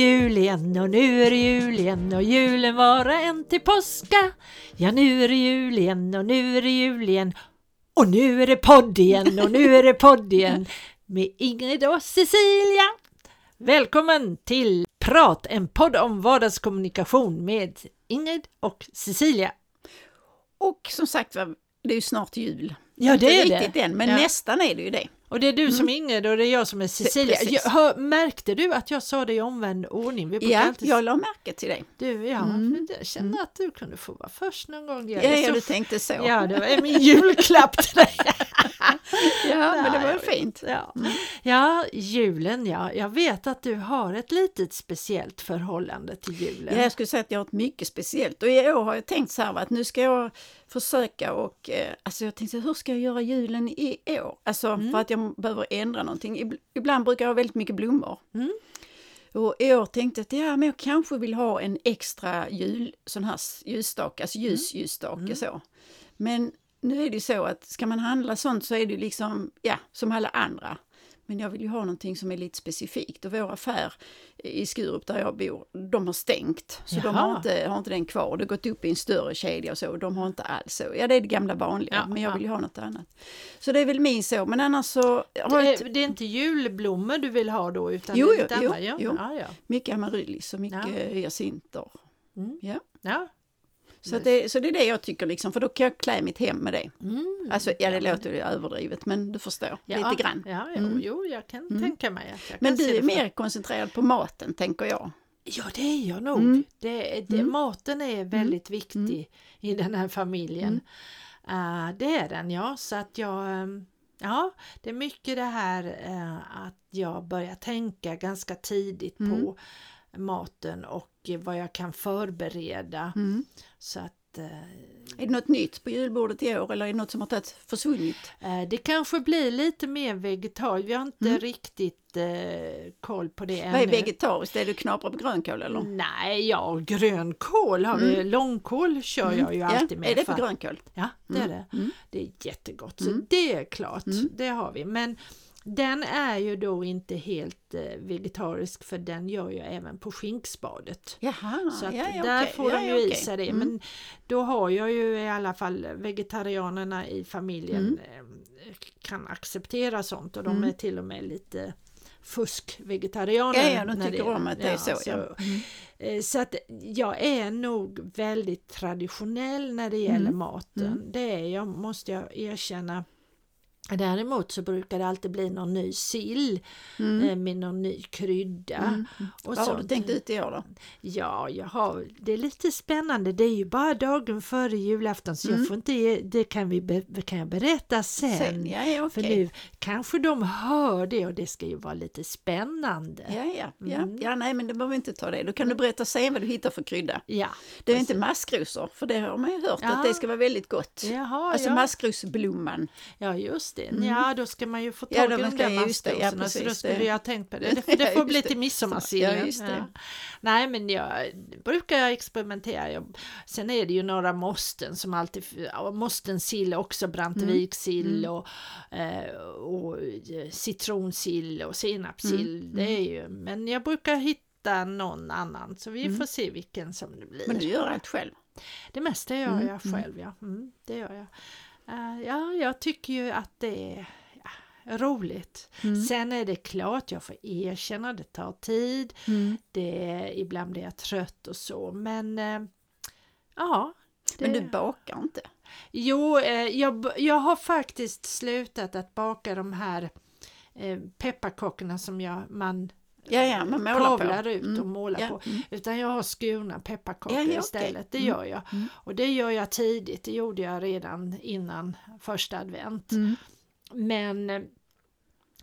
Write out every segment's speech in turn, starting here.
Jul igen och nu är det jul igen och julen vara en till påska. Ja, nu är det jul igen och nu är det jul igen och nu är det podd igen och nu är det podd igen med Ingrid och Cecilia. Välkommen till Prat, en podd om vardagskommunikation med Ingrid och Cecilia. Och som sagt var, det är ju snart jul. Ja, det är Inte det. riktigt än, men Ja. nästan är det ju det. Och det är du som är Ingrid och det är jag som är Cecilia. Precis. Jag, hör, märkte du att jag sa det i omvänd ordning? Vi brukar Ja, alltid jag la märke till det. Du, ja, Mm. jag känner att du kunde få vara först någon gång. Ja, ja, så du tänkte så. ja, det var min julklapp till dig. Ja, men det var ju fint. Ja. ja, julen ja. Jag vet att du har ett litet speciellt förhållande till julen. Ja, jag skulle säga att jag har ett mycket speciellt och i år har jag tänkt så här att nu ska jag försöka och eh, alltså jag tänkte hur ska jag göra julen i år? Alltså Mm. för att jag behöver ändra någonting. Ib- Ibland brukar jag ha väldigt mycket blommor. Mm. Och i år tänkte jag att ja, men jag kanske vill ha en extra jul, sån här ljusstake, alltså Mm. ljusljusstake så. Men nu är det ju så att ska man handla sånt så är det liksom, ja, som alla andra. Men jag vill ju ha någonting som är lite specifikt och vår affär i Skurup där jag bor, de har stängt. Så de Jaha. har inte, har inte den kvar. Det har gått upp i en större kedja och så, och de har inte alls så. Ja, det är det gamla vanliga, Ja, men jag ja. vill ju ha något annat. Så det är väl min så, men annars så det, är, det är inte julblommor du vill ha då utan Jo, det är jo, jo, jo. ja, ja. mycket amaryllis och mycket hyacinter. Mm. Ja. ja. Så, det, så det är det jag tycker, liksom, för då kan jag klä mitt hem med det. Mm. Alltså, ja, det låter ju överdrivet, men du förstår, Ja, lite grann. Ja, jo, Mm. jo, jag kan Mm. tänka mig att jag Men du är mer koncentrerad på maten, tänker jag. Ja, det är jag nog. Mm. Det, det, Mm. Maten är väldigt viktig i den här familjen. Mm. Eh, det är den, ja. Så att jag... ehm, Ja, det är mycket det här eh, att jag börjar tänka ganska tidigt Mm. på maten och vad jag kan förbereda. Så att eh, Är det något nytt på julbordet i år eller är det något som har försvunnit? eh, det kanske blir lite mer vegetariskt. Vi har inte Mm. riktigt eh, koll på det ännu. Vad är vegetariskt? Är det knapra på grönkål eller? Nej, ja, grönkål har vi. Långkål kör jag ju Mm. Ja, alltid med. är det för- grönkål? Ja, det är Mm, det. mm. Det är jättegott, så Mm. det är klart. Mm. Det har vi. Men den är ju då inte helt eh, vegetarisk för den gör jag även på skinkspadet. Jaha, Så att ja, ja, där okej. får ja, de ja, ju i okej. sig det. Mm. Men då har jag ju i alla fall vegetarianerna i familjen Mm. eh, kan acceptera sånt och de Mm. är till och med lite fuskvegetarianer. Ja, ja, de tycker om att det är så. Ja. Mm. Eh, Så att jag är nog väldigt traditionell när det gäller Mm. maten. Mm. Det är jag, måste jag erkänna. Däremot så brukar det alltid bli någon ny sill Mm. eh, med någon ny krydda. Mm. Och Vad har du tänkt ut i år då? Ja, jag har, det är lite spännande. Det är ju bara dagen före julafton så jag Mm. får inte, ge- det kan, vi, kan jag berätta sen. Sen, ja, ja, För okej. nu kanske de hör det och det ska ju vara lite spännande. Ja, ja, ja. Mm. ja, nej men det behöver vi inte ta det. Då kan du berätta sen vad du hittar för krydda. Ja, Det är inte maskrosor, för det har man ju hört Ja. att det ska vara väldigt gott. Jaha, Alltså ja. maskrosblomman. Ja just det, Mm. ja då ska man ju få Ja, tag då i de där det, ja, mastrosorna så då skulle det. jag tänkt på det. Det, det får Ja, bli till midsommarsillen. Ja. Nej men jag brukar experimentera. Jag, sen är det ju några måsten som alltid, ja, måstensill också, Brantevikssill Mm. och, eh, och citronsill och senapssill. Mm, Det är ju, men jag brukar hitta någon annan så vi Mm. får se vilken som det blir. Men du gör allt själv. Det mesta gör Mm, jag mm. själv, ja. Mm, det gör jag. Eh, ja, jag tycker ju att det är roligt. Mm. Sen är det klart, jag får erkänna, det tar tid. Mm. Det, ibland blir jag trött och så, men eh, ja. Det, Men du bakar inte? Jo, eh, jag, jag har faktiskt slutat att baka de här pepparkakorna som jag, man Ja, ja, man målar på. kavlar ut Mm. och målar Ja, på. mm. Utan jag har skurna pepparkakor istället. Det Mm. gör jag. Mm. Och det gör jag tidigt. Det gjorde jag redan innan första advent. Mm. Men,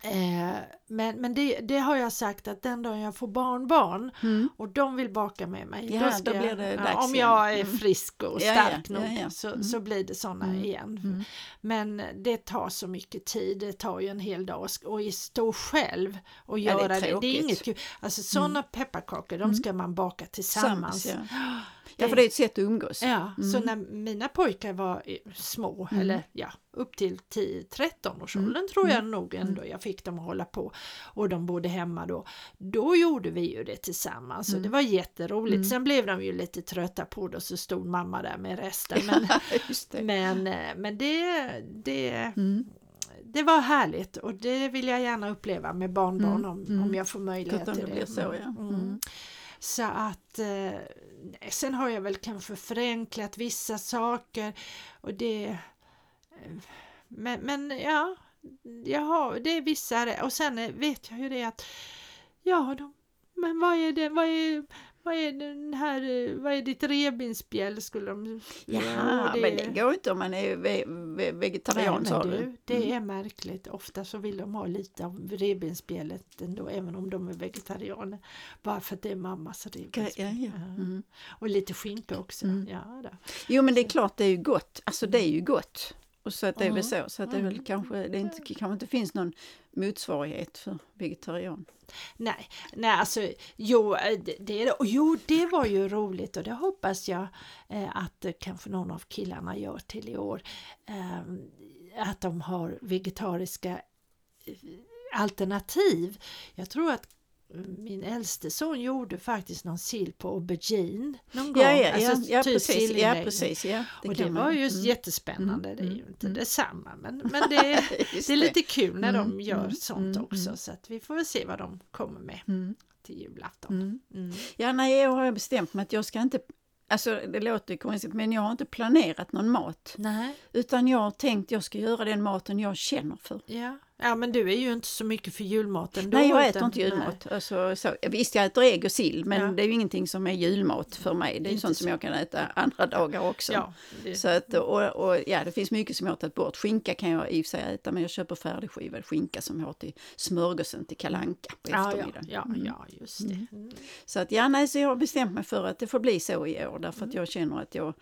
eh, men, men det, det har jag sagt att den dagen jag får barnbarn Mm. och de vill baka med mig. Ja, ska då blir jag, det ja, dags om jag är Mm. frisk och stark ja, nog. Så, Mm. så blir det sådana Mm. igen. Mm. Men det tar så mycket tid, det tar ju en hel dag och stå själv och Ja, det är göra det. Det är inget kul. Alltså sådana pepparkakor, de Mm. ska man baka tillsammans. Tillsammans, ja. Ja, för det är ett sätt att umgås. Ja, så när mina pojkar var små, Mm. eller ja, upp till 10-13 års åldern tror jag nog Mm. ändå jag fick dem att hålla på och de bodde hemma då. Då gjorde vi ju det tillsammans Mm. och det var jätteroligt. Sen blev de ju lite trötta på det och så stod mamma där med resten. Men, det. men, eh, men det, det, Mm. det var härligt och det vill jag gärna uppleva med barnbarn om, mm. om jag får möjlighet om till det så, ja. Mm. Så att eh, sen har jag väl kanske förenklat vissa saker och det eh, men, men ja, jag har, det är vissa. Och sen eh, vet jag ju det att ja, de, men vad är det, vad är vad är den här, eh, vad är ditt revbensspjäll skulle de Jaha, Ja, men det går inte om man är ve ve vegetarian sa du. du, det är märkligt. Ofta så vill de ha lite av revbensspjället ändå, även om de är vegetarianer. Bara för att det är mammas revbensspjäll. ja, ja. Mm. Och lite skinka också. Mm. Ja, då. Jo men det är klart det är ju gott, alltså det är ju gott. Och så att det är väl så, så att det är väl Mm. kanske, det inte, kanske inte finns någon motsvarighet för vegetarian. Nej, nej, alltså jo det, det, jo, det var ju roligt och det hoppas jag eh, att eh, kanske någon av killarna gör till i år. Eh, att de har vegetariska eh, alternativ. Jag tror att min äldste son gjorde faktiskt någon sill på aubergine någon gång. Ja, ja, ja, Alltså, ja, typ precis, ja precis. Ja, och det var ju Mm. jättespännande, det är ju Mm, inte mm. detsamma men, men det, det är lite kul när de Mm, gör mm, sånt mm, också mm. så att vi får väl se vad de kommer med Mm, till julafton. mm. Mm. Ja, nej, jag har bestämt mig att jag ska inte, alltså det låter ju konstigt, men jag har inte planerat någon mat. Nej, Utan jag har tänkt jag ska göra den maten jag känner för. ja. Ja men du är ju inte så mycket för julmaten då. nej, jag äter inte julmat. Alltså, så, visst, jag äter ägg och sill, men Ja. det är ju ingenting som är julmat för mig. Det är ju sånt som så. jag kan äta andra dagar också. Ja, det, Så att, och, och, ja, det finns mycket som jag har tagit bort. Skinka kan jag i och för sig äta, men jag köper färdigskivad skinka som jag har till smörgåsen till kalanka på ja, ja, eftermiddagen. ja, Mm. ja, just det. Mm. Så att ja, nej, så jag har bestämt mig för att det får bli så i år, därför att jag känner att jag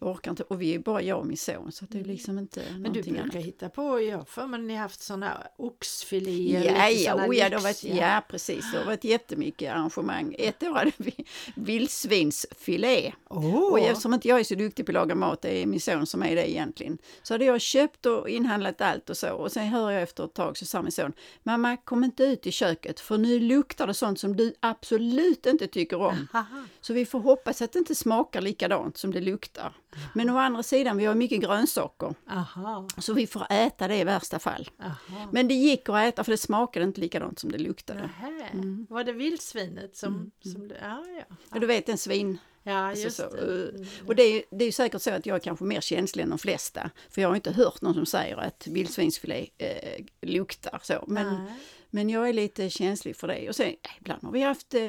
orkar inte. Och vi är bara jag och min son, så det är liksom inte Men du brukar annat. hitta på, jag för mig ni har haft sådana oxfiléer. Ja, ja, såna oh, ja, det har varit, ja, precis. Det har varit jättemycket arrangemang. Ett år hade vi vildsvinsfilé. Åh, Och eftersom inte jag är så duktig på att laga mat, det är min son som är det egentligen, så hade jag köpt och inhandlat allt och så. Och sen hör jag efter ett tag så sa min son, mamma kom inte ut i köket för nu luktar det sånt som du absolut inte tycker om. Så vi får hoppas att det inte smakar likadant som det luktar. Men å andra sidan, vi har mycket grönsaker, Aha, så vi får äta det i värsta fall. aha. Men det gick att äta för det smakade inte likadant som det luktade. Mm. Var det vildsvinet som... som det, ja, ja. Och du vet en svin, ja, Alltså just så, det. eh, Mm. Och det är, det är säkert så att jag är kanske mer känslig än de flesta. För jag har inte hört någon som säger att vildsvinsfilé eh, luktar så. Men, Nej. men jag är lite känslig för det. Och sen eh, ibland har vi haft, eh,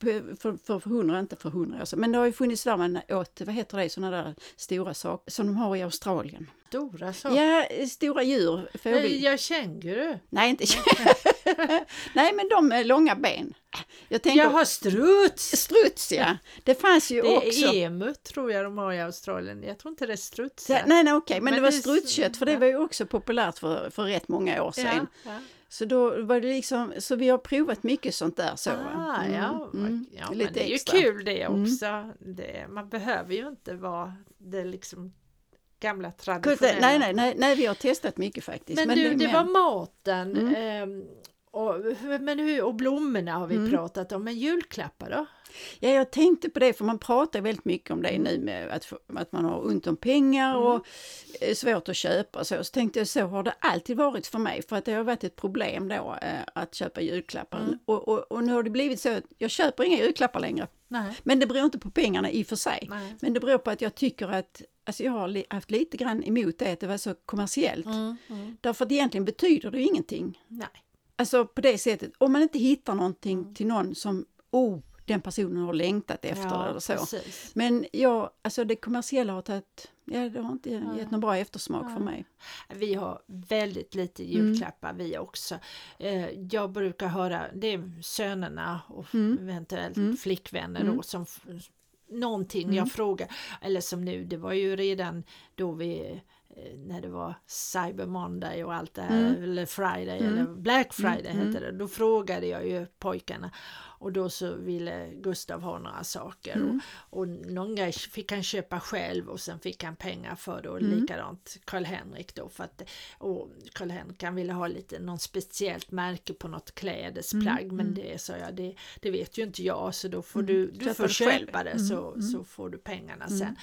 för, för, för, för hundra, inte för hundra år sedan, men det har ju funnits där man åt, vad heter det, sådana där stora saker som de har i Australien. Stora så. Ja, stora djur. Fågel. Ja, känguru. Nej, inte Nej, men de med långa ben. Jag tänker, Jaha, struts! struts ja. Det fanns ju Det också. är emu tror jag de har i Australien. Jag tror inte det är strutsar. Ja, nej, nej, okej, men, Men det var det strutskött för det var ju också populärt för, för rätt många år sedan. ja, ja. Så då var det liksom, så vi har provat mycket sånt där så. Ah, ja, mm. ja men det är ju extra. kul det Mm. också. Det, man behöver ju inte vara det liksom gamla traditionella. Nej, nej, nej, nej, vi har testat mycket faktiskt. Men, du, är det mer- var maten. Mm. ehm, och, men hur, och blommorna har vi Mm. pratat om, men julklappar då? Ja, jag tänkte på det, för man pratar väldigt mycket om det nu med att, att man har ont om pengar Mm. och är svårt att köpa så. Så tänkte jag, så har det alltid varit för mig, för att det har varit ett problem då eh, att köpa julklappar. Mm. Och, och, och nu har det blivit så att jag köper inga julklappar längre. Nej. Men det beror inte på pengarna i och för sig. nej. Men det beror på att jag tycker att, alltså jag har li- haft lite grann emot det, att det var så kommersiellt. Mm, mm. Därför att egentligen betyder det ju ingenting. nej. Alltså på det sättet, om man inte hittar någonting Mm. till någon som, oh, den personen har längtat efter det eller så. precis. Men jag, alltså det kommersiella har tagit, ja det har inte gett någon bra eftersmak för Nej. mig. Vi har väldigt lite julklappar vi också. Eh, jag brukar höra, det är sönerna och Mm. eventuellt Mm. flickvänner Mm. då som någonting Mm. jag frågar, eller som nu, det var ju redan då vi när det var Cyber Monday och allt det här, Mm. eller Friday, Mm. eller Black Friday Mm, hette det. Då frågade jag ju pojkarna och då så ville Gustav ha några saker. Mm. Och, och någon grej fick han köpa själv och sen fick han pengar för det och Mm. likadant Karl-Henrik då. För att, och Karl-Henrik han ville ha lite någon speciellt märke på något klädesplagg Mm, men mm. det sa jag, det, det vet ju inte jag så då får Mm. du, du Köpa får det själv. köpa det Mm, så, mm. så får du pengarna Mm. sen.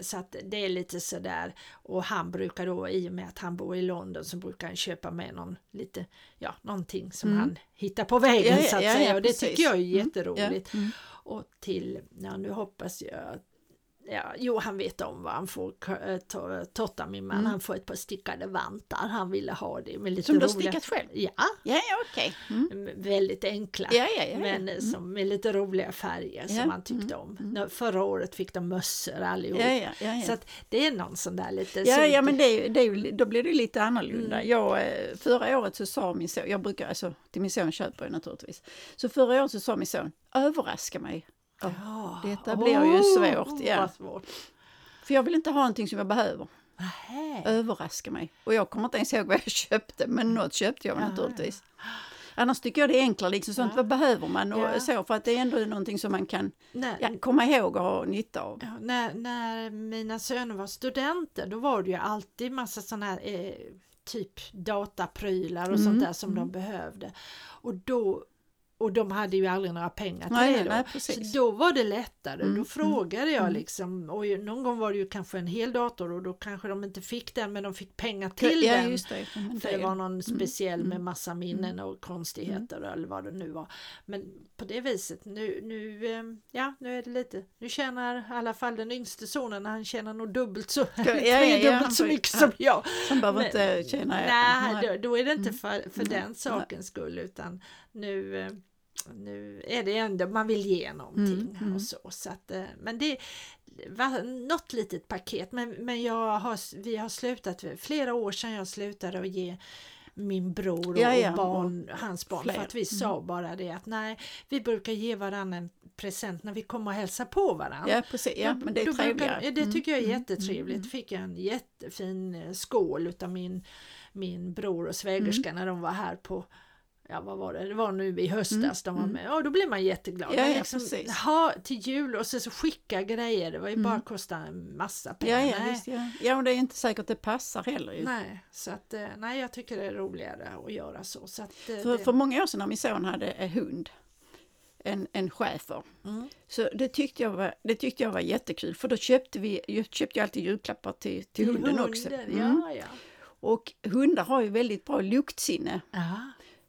Så att det är lite sådär och han brukar då i och med att han bor i London så brukar han köpa med någon lite, ja någonting som Mm. han hittar på vägen Ja, så att ja, säga ja, och det precis. tycker jag är Mm, jätteroligt. Ja. Mm. Och till, ja nu hoppas jag att Ja, jo, han vet om vad han får. Eh, to- Totta, min man, Mm. han får ett par stickade vantar. Han ville ha det med lite Som du har stickat själv? Ja, Ja, ja okej. Mm. m- väldigt enkla. Ja, ja, ja. Men eh, Mm. som med lite roliga färger som han tyckte mm, om. mm. Förra året fick de mössor allihop. Ja, ja, ja, ja. Så att det är någon sån där lite... Ja, ja men det är, det är, då blir det lite annorlunda. Mm. Jag, eh, förra året så sa min son, jag brukar, alltså till min son köper jag naturligtvis. Så förra året så sa min son, överraska mig. Ja, detta blir ju svårt, ja. svårt. För jag vill inte ha någonting som jag behöver. Nähä. Överraska mig. Och jag kommer inte ens ihåg vad jag köpte, men något köpte jag Ja, naturligtvis. Annars tycker jag det är enklare, liksom sånt, Ja. vad behöver man och Ja. så, för att det är ändå någonting som man kan När, ja, komma ihåg och ha nytta av. när, när mina söner var studenter då var det ju alltid massa sådana här eh, typ dataprylar och Mm, sånt där som mm. de behövde. Och då och de hade ju aldrig några pengar till Nej, det då. nej. Så då var det lättare. Mm, Då frågade jag mm. liksom och någon gång var det ju kanske en hel dator och då kanske de inte fick den men de fick pengar till ja, den. just det. Men För det- var någon speciell med mm, massa minnen och konstigheter eller vad det nu var. Men på det viset nu, nu, eh, ja, nu är det lite, nu tjänar i alla fall den yngste sonen, han tjänar nog dubbelt så, ja, ja, han så mycket ja. som jag. Som behöver inte känna... Nej, då, då är det inte Mm. för, för den sakens skull utan nu eh, nu är det ändå, man vill ge någonting Mm, mm. och så. så att, eh, men det var något litet paket men, men jag har, vi har slutat, flera år sedan jag slutade att ge min bror och, Ja, ja, och barn, hans barn fler. för att vi Mm. sa bara det att nej, vi brukar ge varandra en present när vi kommer och hälsar på varandra. Ja, precis. Ja, men det är brukar- trevligare. ja, det tycker jag är Mm, jättetrevligt. mm, Fick jag en jättefin eh, skål utav min, min bror och svägerska Mm. när de var här på Ja vad var det? Det var nu i höstas de var mm. med. Ja då blir man jätteglad. Ja, ja, liksom, ha till jul och så, så skicka grejer. Det var ju Mm. bara kosta en massa Ja, pengar. ja, nej, visst, ja. ja, och det är inte säkert det passar heller. Ju. nej, så att, eh, nej jag tycker det är roligare att göra så. så att, eh, För, det, för många år sedan när min son hade en hund, en, en schäfer, mm. så det tyckte, jag var, det tyckte jag var jättekul för då köpte vi jag köpte jag alltid julklappar till, till hunden också. Mm. Ja, ja. Och hundar har ju väldigt bra luktsinne. ja.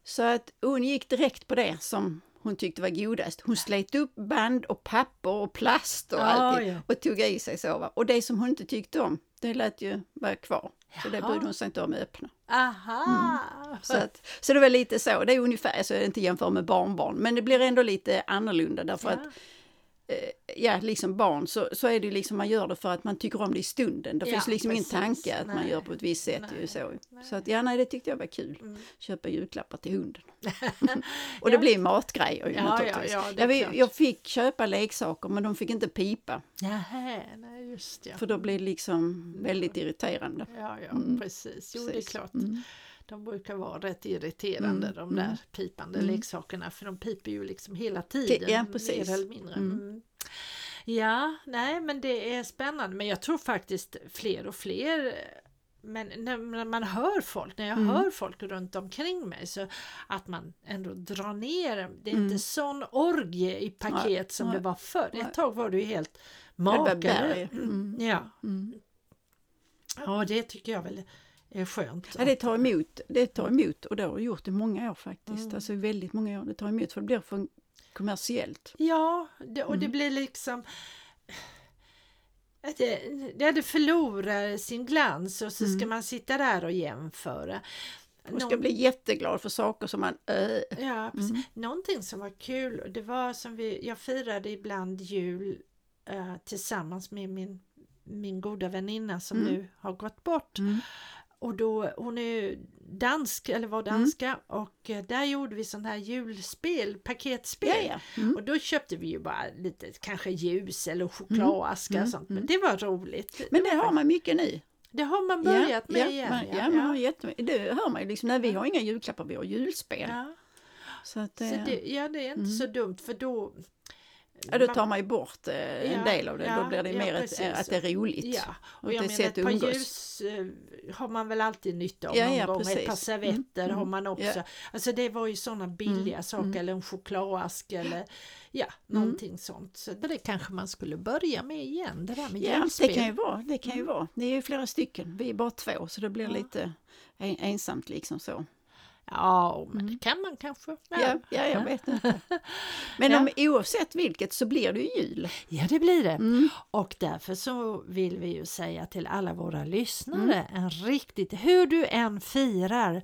Så att hon gick direkt på det som hon tyckte var godast. Hon slet upp band och papper och plast och Ja, allt ja. och tog i sig så. va. Och det som hon inte tyckte om, det lät ju vara kvar. Så det Jaha. brydde hon sig inte om att öppna. Aha! Så, att, så det var lite så, det är ungefär, alltså inte jämför med barnbarn, men det blir ändå lite annorlunda därför Ja. att ja, liksom barn så, så är det liksom man gör det för att man tycker om det i stunden. Det Ja, finns liksom precis. ingen tanke att man Nej. gör på ett visst sätt. Nej. Ju, så. Nej. så att ja, nej, det tyckte jag var kul. Mm. Köpa julklappar till hunden. Och det Ja. blir matgrejer ju Ja, naturligtvis. ja, ja, jag, jag fick köpa leksaker men de fick inte pipa. Nähä, nej just ja. För då blir det liksom väldigt irriterande. Ja, ja Mm. precis. Jo, det är Precis. klart. Mm. De brukar vara rätt irriterande Mm, de där mm. pipande Mm. leksakerna för de piper ju liksom hela tiden. ja, precis. Mer eller mindre. Mm. Mm. Ja, nej men det är spännande men jag tror faktiskt fler och fler men när man hör folk, när jag Mm. hör folk runt omkring mig så att man ändå drar ner, det är Mm. inte sån orgie i paket Nej, som nej, det var förr. nej. Ett tag var det ju helt makalöst. Mm. Ja. Mm. ja, det tycker jag väl är skönt. Ja, det tar emot, det tar emot och det har gjort i många år faktiskt. Mm. Alltså väldigt många år. Det tar emot för det blir för kommersiellt. Ja, det, och det Mm. blir liksom att det, det, det förlorar sin glans och så ska Mm. man sitta där och jämföra. Och ska Någon- bli jätteglad för saker som man... Äh, Ja, precis. Mm. Någonting som var kul, och det var som vi, jag firade ibland jul eh, tillsammans med min, min goda väninna som Mm. nu har gått bort. Mm. Och då, hon är dansk, eller var Mm. danska, och eh, där gjorde vi sån här julspel, paketspel. Ja, ja. Mm. Och då köpte vi ju bara lite kanske ljus eller chokladaska Mm, och sånt. Men mm. det var roligt. Men det var har man mycket nu. Det har man börjat ja, med ja, igen. man, ja, man har. Det hör man ju liksom, nej vi har inga julklappar, vi har julspel. Ja. Så, att, Så eh, det, ja, det är inte så dumt för då... ja, då tar man ju bort eh, en Ja, del av det, ja, då blir det mer ett, eh, att det är roligt. Ja, och Och jag menar ett par ljus eh, har man väl alltid nytta av någon gång. Ett precis. par servetter Mm, har mm, man också. Alltså det var ju sådana billiga Mm, saker, mm. eller en chokladask eller ja, någonting sånt. Så det kanske man skulle börja med igen, det där med Ja, det kan ju vara. Det kan ju vara. Det är ju flera stycken. Vi är bara två så det blir lite en, ensamt liksom så. Ja, men det kan man kanske. Mm. Ja, ja jag vet inte. Men Ja. om, oavsett vilket så blir det ju jul. Ja, det blir det. Mm. Och därför så vill vi ju säga till alla våra lyssnare Mm. en riktigt, hur du än firar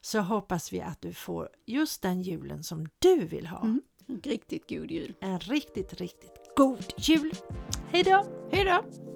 så hoppas vi att du får just den julen som du vill ha. Mm. Riktigt god jul. En riktigt, riktigt god jul! Hej då! Hej då!